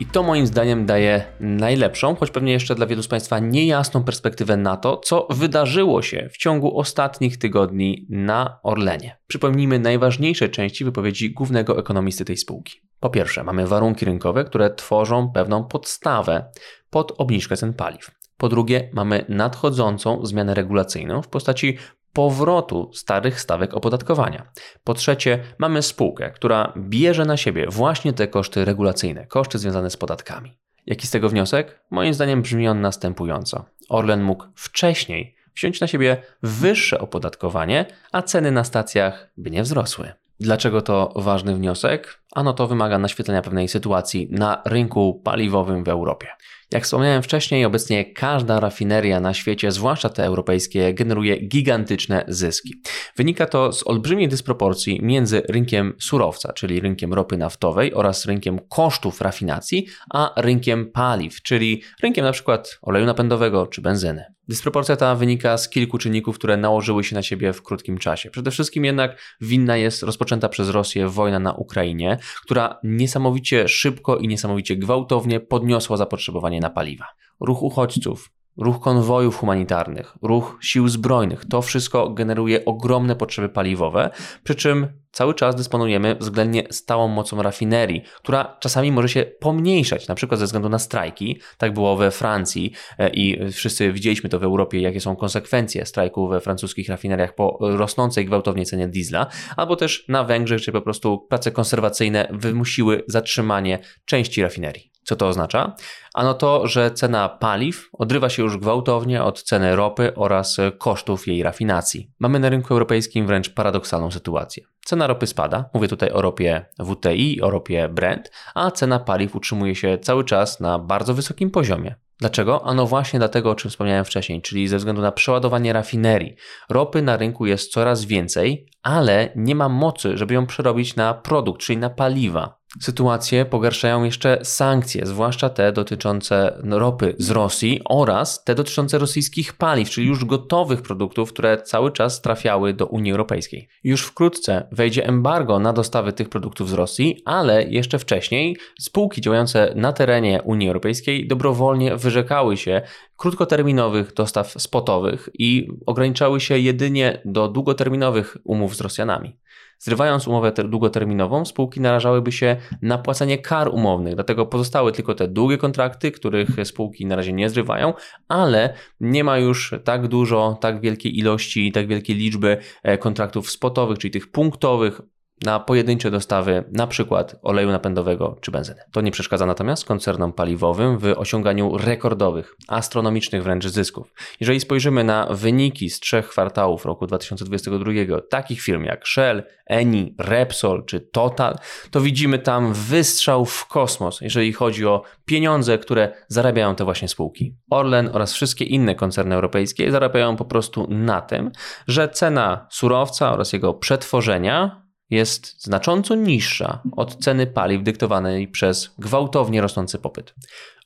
I to moim zdaniem daje najlepszą, choć pewnie jeszcze dla wielu z Państwa niejasną perspektywę na to, co wydarzyło się w ciągu ostatnich tygodni na Orlenie. Przypomnijmy najważniejsze części wypowiedzi głównego ekonomisty tej spółki. Po pierwsze, mamy warunki rynkowe, które tworzą pewną podstawę pod obniżkę cen paliw. Po drugie, mamy nadchodzącą zmianę regulacyjną w postaci powrotu starych stawek opodatkowania. Po trzecie, mamy spółkę, która bierze na siebie właśnie te koszty regulacyjne, koszty związane z podatkami. Jaki z tego wniosek? Moim zdaniem brzmi on następująco. Orlen mógł wcześniej wziąć na siebie wyższe opodatkowanie, a ceny na stacjach by nie wzrosły. Dlaczego to ważny wniosek? Ano to wymaga naświetlenia pewnej sytuacji na rynku paliwowym w Europie. Jak wspomniałem wcześniej, obecnie każda rafineria na świecie, zwłaszcza te europejskie, generuje gigantyczne zyski. Wynika to z olbrzymiej dysproporcji między rynkiem surowca, czyli rynkiem ropy naftowej oraz rynkiem kosztów rafinacji, a rynkiem paliw, czyli rynkiem np. oleju napędowego czy benzyny. Dysproporcja ta wynika z kilku czynników, które nałożyły się na siebie w krótkim czasie. Przede wszystkim jednak winna jest rozpoczęta przez Rosję wojna na Ukrainie, która niesamowicie szybko i niesamowicie gwałtownie podniosła zapotrzebowanie na paliwa. Ruch uchodźców, ruch konwojów humanitarnych, ruch sił zbrojnych. To wszystko generuje ogromne potrzeby paliwowe, przy czym cały czas dysponujemy względnie stałą mocą rafinerii, która czasami może się pomniejszać, na przykład ze względu na strajki. Tak było we Francji e, i wszyscy widzieliśmy to w Europie, jakie są konsekwencje strajków we francuskich rafineriach po rosnącej gwałtownie cenie diesla, albo też na Węgrzech, gdzie po prostu prace konserwacyjne wymusiły zatrzymanie części rafinerii. Co to oznacza? Ano to, że cena paliw odrywa się już gwałtownie od ceny ropy oraz kosztów jej rafinacji. Mamy na rynku europejskim wręcz paradoksalną sytuację. Cena ropy spada, mówię tutaj o ropie WTI, o ropie Brent, a cena paliw utrzymuje się cały czas na bardzo wysokim poziomie. Dlaczego? Ano właśnie dlatego, o czym wspomniałem wcześniej, czyli ze względu na przeładowanie rafinerii. Ropy na rynku jest coraz więcej, ale nie ma mocy, żeby ją przerobić na produkt, czyli na paliwa. Sytuację pogarszają jeszcze sankcje, zwłaszcza te dotyczące ropy z Rosji oraz te dotyczące rosyjskich paliw, czyli już gotowych produktów, które cały czas trafiały do Unii Europejskiej. Już wkrótce wejdzie embargo na dostawy tych produktów z Rosji, ale jeszcze wcześniej spółki działające na terenie Unii Europejskiej dobrowolnie wyrzekały się krótkoterminowych dostaw spotowych i ograniczały się jedynie do długoterminowych umów z Rosjanami. Zrywając umowę długoterminową, spółki narażałyby się na płacenie kar umownych, dlatego pozostały tylko te długie kontrakty, których spółki na razie nie zrywają, ale nie ma już tak dużo, tak wielkiej ilości, tak wielkiej liczby e, kontraktów spotowych, czyli tych punktowych, na pojedyncze dostawy przykład oleju napędowego czy benzyny. To nie przeszkadza natomiast koncernom paliwowym w osiąganiu rekordowych, astronomicznych wręcz zysków. Jeżeli spojrzymy na wyniki z trzech kwartałów roku 2022 takich firm jak Shell, Eni, Repsol czy Total, to widzimy tam wystrzał w kosmos, jeżeli chodzi o pieniądze, które zarabiają te właśnie spółki. Orlen oraz wszystkie inne koncerny europejskie zarabiają po prostu na tym, że cena surowca oraz jego przetworzenia jest znacząco niższa od ceny paliw dyktowanej przez gwałtownie rosnący popyt.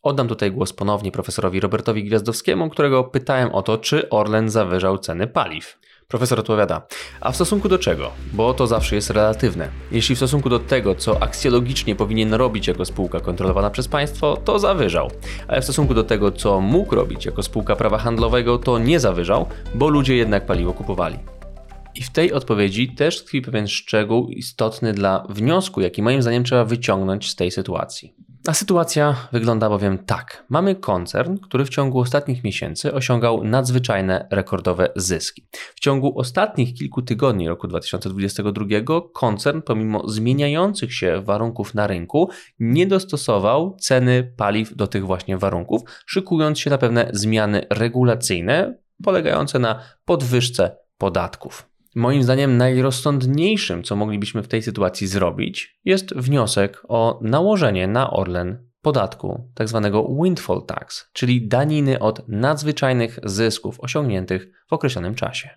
Oddam tutaj głos ponownie profesorowi Robertowi Gwiazdowskiemu, którego pytałem o to, czy Orlen zawyżał ceny paliw. Profesor odpowiada, a w stosunku do czego? Bo to zawsze jest relatywne. Jeśli w stosunku do tego, co aksjologicznie powinien robić jako spółka kontrolowana przez państwo, to zawyżał. Ale w stosunku do tego, co mógł robić jako spółka prawa handlowego, to nie zawyżał, bo ludzie jednak paliwo kupowali. I w tej odpowiedzi też tkwi pewien szczegół istotny dla wniosku, jaki moim zdaniem trzeba wyciągnąć z tej sytuacji. A sytuacja wygląda bowiem tak. Mamy koncern, który w ciągu ostatnich miesięcy osiągał nadzwyczajne rekordowe zyski. W ciągu ostatnich kilku tygodni roku 2022 koncern, pomimo zmieniających się warunków na rynku, nie dostosował ceny paliw do tych właśnie warunków, szykując się na pewne zmiany regulacyjne polegające na podwyżce podatków. Moim zdaniem najrozsądniejszym, co moglibyśmy w tej sytuacji zrobić, jest wniosek o nałożenie na Orlen podatku, tzw. Tak windfall tax, czyli daniny od nadzwyczajnych zysków osiągniętych w określonym czasie.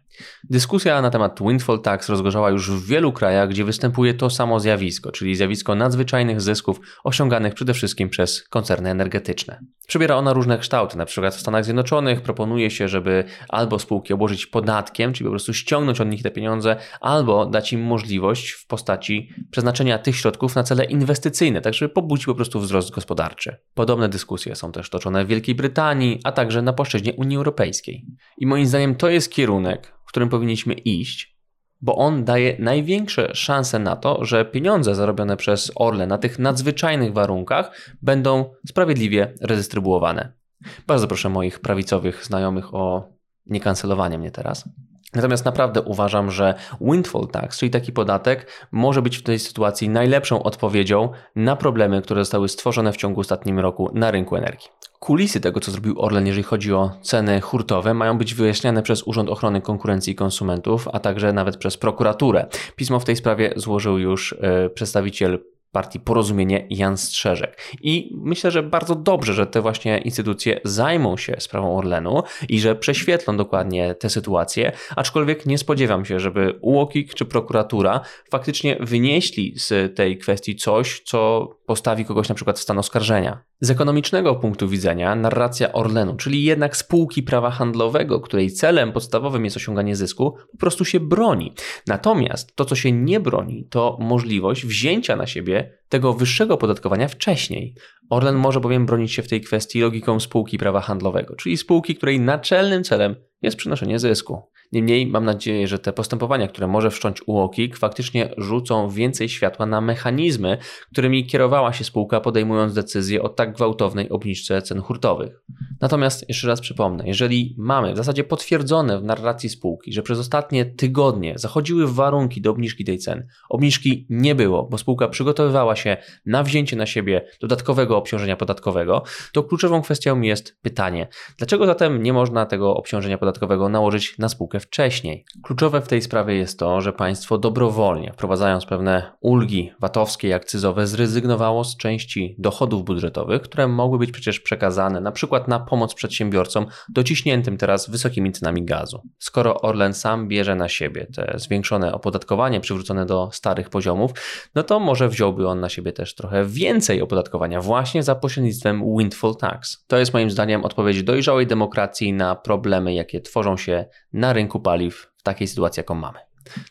Dyskusja na temat windfall tax rozgorzała już w wielu krajach, gdzie występuje to samo zjawisko, czyli zjawisko nadzwyczajnych zysków osiąganych przede wszystkim przez koncerny energetyczne. Przybiera ona różne kształty, na przykład w Stanach Zjednoczonych proponuje się, żeby albo spółki obłożyć podatkiem, czyli po prostu ściągnąć od nich te pieniądze, albo dać im możliwość w postaci przeznaczenia tych środków na cele inwestycyjne, tak żeby pobudzić po prostu wzrost gospodarczy. Podobne dyskusje są też toczone w Wielkiej Brytanii, a także na płaszczyźnie Unii Europejskiej. I moim zdaniem to jest kierunek, w którym powinniśmy iść, bo on daje największe szanse na to, że pieniądze zarobione przez Orle na tych nadzwyczajnych warunkach będą sprawiedliwie redystrybuowane. Bardzo proszę moich prawicowych znajomych o niekancelowanie mnie teraz. Natomiast naprawdę uważam, że windfall tax, czyli taki podatek, może być w tej sytuacji najlepszą odpowiedzią na problemy, które zostały stworzone w ciągu ostatnim roku na rynku energii. Kulisy tego, co zrobił Orlen, jeżeli chodzi o ceny hurtowe, mają być wyjaśniane przez Urząd Ochrony Konkurencji i Konsumentów, a także nawet przez prokuraturę. Pismo w tej sprawie złożył już e, przedstawiciel partii Porozumienie Jan Strzeżek. I myślę, że bardzo dobrze, że te właśnie instytucje zajmą się sprawą Orlenu i że prześwietlą dokładnie tę sytuację, aczkolwiek nie spodziewam się, żeby UOKiK czy prokuratura faktycznie wynieśli z tej kwestii coś, co postawi kogoś na przykład w stan oskarżenia. Z ekonomicznego punktu widzenia narracja Orlenu, czyli jednak spółki prawa handlowego, której celem podstawowym jest osiąganie zysku, po prostu się broni. Natomiast to, co się nie broni, to możliwość wzięcia na siebie tego wyższego opodatkowania wcześniej. Orlen może bowiem bronić się w tej kwestii logiką spółki prawa handlowego, czyli spółki, której naczelnym celem jest przynoszenie zysku. Niemniej mam nadzieję, że te postępowania, które może wszcząć UOKiK, faktycznie rzucą więcej światła na mechanizmy, którymi kierowała się spółka podejmując decyzję o tak gwałtownej obniżce cen hurtowych. Natomiast jeszcze raz przypomnę, jeżeli mamy w zasadzie potwierdzone w narracji spółki, że przez ostatnie tygodnie zachodziły warunki do obniżki tej ceny, obniżki nie było, bo spółka przygotowywała się na wzięcie na siebie dodatkowego obciążenia podatkowego, to kluczową kwestią jest pytanie, dlaczego zatem nie można tego obciążenia podatkowego nałożyć na spółkę wcześniej? Kluczowe w tej sprawie jest to, że państwo dobrowolnie, wprowadzając pewne ulgi VAT-owskie i akcyzowe, zrezygnowało z części dochodów budżetowych, które mogły być przecież przekazane na przykład na pomoc przedsiębiorcom dociśniętym teraz wysokimi cenami gazu. Skoro Orlen sam bierze na siebie te zwiększone opodatkowanie przywrócone do starych poziomów, no to może wziąłby on na siebie też trochę więcej opodatkowania właśnie za pośrednictwem windfall tax. To jest moim zdaniem odpowiedź dojrzałej demokracji na problemy, jakie tworzą się na rynku paliw w takiej sytuacji, jaką mamy.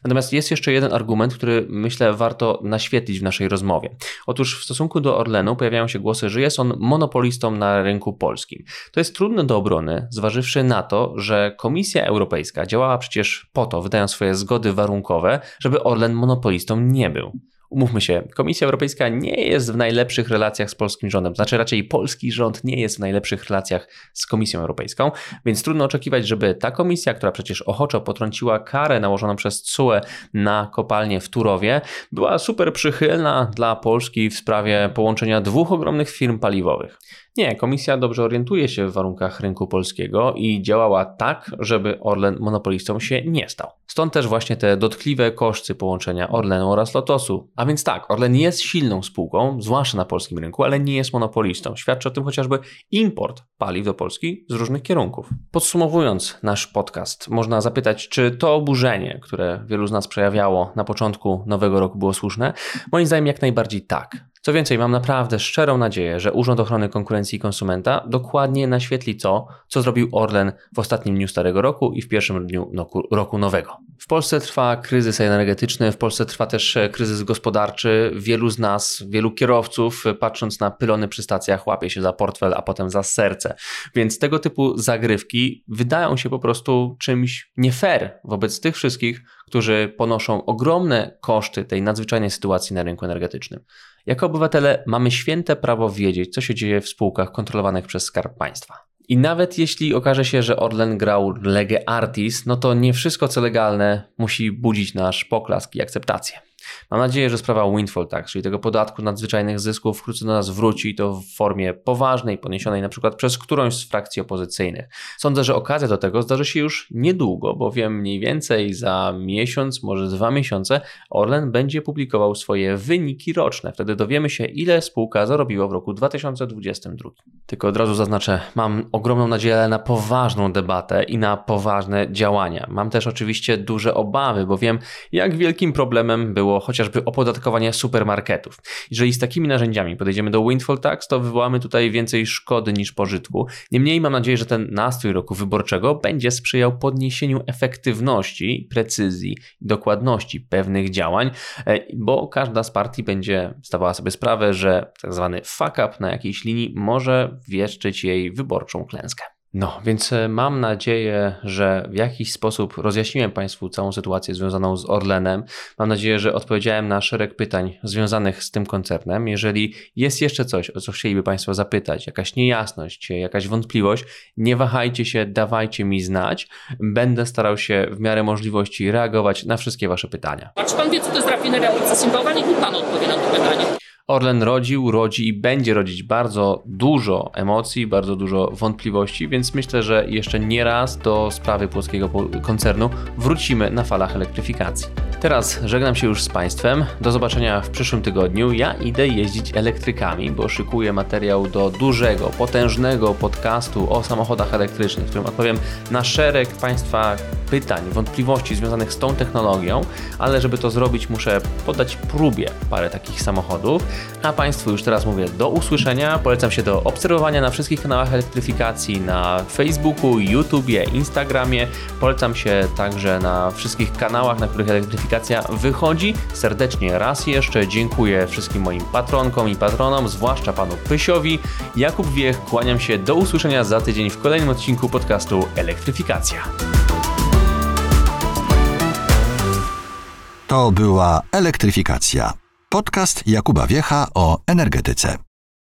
Natomiast jest jeszcze jeden argument, który myślę warto naświetlić w naszej rozmowie. Otóż w stosunku do Orlenu pojawiają się głosy, że jest on monopolistą na rynku polskim. To jest trudne do obrony, zważywszy na to, że Komisja Europejska działała przecież po to, wydając swoje zgody warunkowe, żeby Orlen monopolistą nie był. Umówmy się, Komisja Europejska nie jest w najlepszych relacjach z polskim rządem, znaczy raczej polski rząd nie jest w najlepszych relacjach z Komisją Europejską, więc trudno oczekiwać, żeby ta komisja, która przecież ochoczo potrąciła karę nałożoną przez CUE na kopalnię w Turowie, była super przychylna dla Polski w sprawie połączenia dwóch ogromnych firm paliwowych. Nie, komisja dobrze orientuje się w warunkach rynku polskiego i działała tak, żeby Orlen monopolistą się nie stał. Stąd też właśnie te dotkliwe koszty połączenia Orlenu oraz Lotosu. A więc tak, Orlen jest silną spółką, zwłaszcza na polskim rynku, ale nie jest monopolistą. Świadczy o tym chociażby import paliw do Polski z różnych kierunków. Podsumowując nasz podcast, można zapytać, czy to oburzenie, które wielu z nas przejawiało na początku nowego roku było słuszne? Moim zdaniem jak najbardziej tak. Co więcej, mam naprawdę szczerą nadzieję, że Urząd Ochrony Konkurencji i Konsumenta dokładnie naświetli to, co zrobił Orlen w ostatnim dniu starego roku i w pierwszym dniu roku nowego. W Polsce trwa kryzys energetyczny, w Polsce trwa też e, kryzys gospodarczy. Wielu z nas, wielu kierowców, e, patrząc na pylony przy stacjach, łapie się za portfel, a potem za serce. Więc tego typu zagrywki wydają się po prostu czymś nie fair wobec tych wszystkich, którzy ponoszą ogromne koszty tej nadzwyczajnej sytuacji na rynku energetycznym. Jako obywatele mamy święte prawo wiedzieć, co się dzieje w spółkach kontrolowanych przez Skarb Państwa. I nawet jeśli okaże się, że Orlen grał lege artis, no to nie wszystko co legalne musi budzić nasz poklask i akceptację. Mam nadzieję, że sprawa windfall tax, czyli tego podatku nadzwyczajnych zysków wkrótce do nas wróci i to w formie poważnej, poniesionej na przykład przez którąś z frakcji opozycyjnych. Sądzę, że okazja do tego zdarzy się już niedługo, bowiem mniej więcej za miesiąc, może dwa miesiące Orlen będzie publikował swoje wyniki roczne. Wtedy dowiemy się, ile spółka zarobiła w roku 2022. Tylko od razu zaznaczę, mam ogromną nadzieję na poważną debatę i na poważne działania. Mam też oczywiście duże obawy, bo wiem, jak wielkim problemem było chociażby opodatkowanie supermarketów. Jeżeli z takimi narzędziami podejdziemy do windfall tax, to wywołamy tutaj więcej szkody niż pożytku. Niemniej mam nadzieję, że ten nastrój roku wyborczego będzie sprzyjał podniesieniu efektywności, precyzji i dokładności pewnych działań, e, bo każda z partii będzie zdawała sobie sprawę, że tak zwany fuck up na jakiejś linii może wieszczyć jej wyborczą klęskę. No, więc e, mam nadzieję, że w jakiś sposób rozjaśniłem Państwu całą sytuację związaną z Orlenem. Mam nadzieję, że odpowiedziałem na szereg pytań związanych z tym koncernem. Jeżeli jest jeszcze coś, o co chcieliby Państwo zapytać, jakaś niejasność, jakaś wątpliwość, nie wahajcie się, dawajcie mi znać. Będę starał się w miarę możliwości reagować na wszystkie Wasze pytania. A czy Pan wie, co to jest rafineria procesingowa? Niech mi Pan odpowie na to pytanie. Orlen rodził, rodzi i będzie rodzić bardzo dużo emocji, bardzo dużo wątpliwości, więc myślę, że jeszcze nie raz do sprawy polskiego koncernu wrócimy na falach elektryfikacji. Teraz żegnam się już z Państwem. Do zobaczenia w przyszłym tygodniu. Ja idę jeździć elektrykami, bo szykuję materiał do dużego, potężnego podcastu o samochodach elektrycznych, w którym odpowiem na szereg Państwa pytań, wątpliwości związanych z tą technologią, ale żeby to zrobić, muszę podać próbie parę takich samochodów A Państwu już teraz mówię do usłyszenia. Polecam się do obserwowania na wszystkich kanałach elektryfikacji na Facebooku, YouTubie, Instagramie. Polecam się także na wszystkich kanałach, na których elektryfikacja wychodzi. Serdecznie raz jeszcze dziękuję wszystkim moim patronkom i patronom, zwłaszcza panu Pysiowi. Jakub Wiech, kłaniam się do usłyszenia za tydzień w kolejnym odcinku podcastu Elektryfikacja. To była Elektryfikacja. Podcast Jakuba Wiecha o energetyce.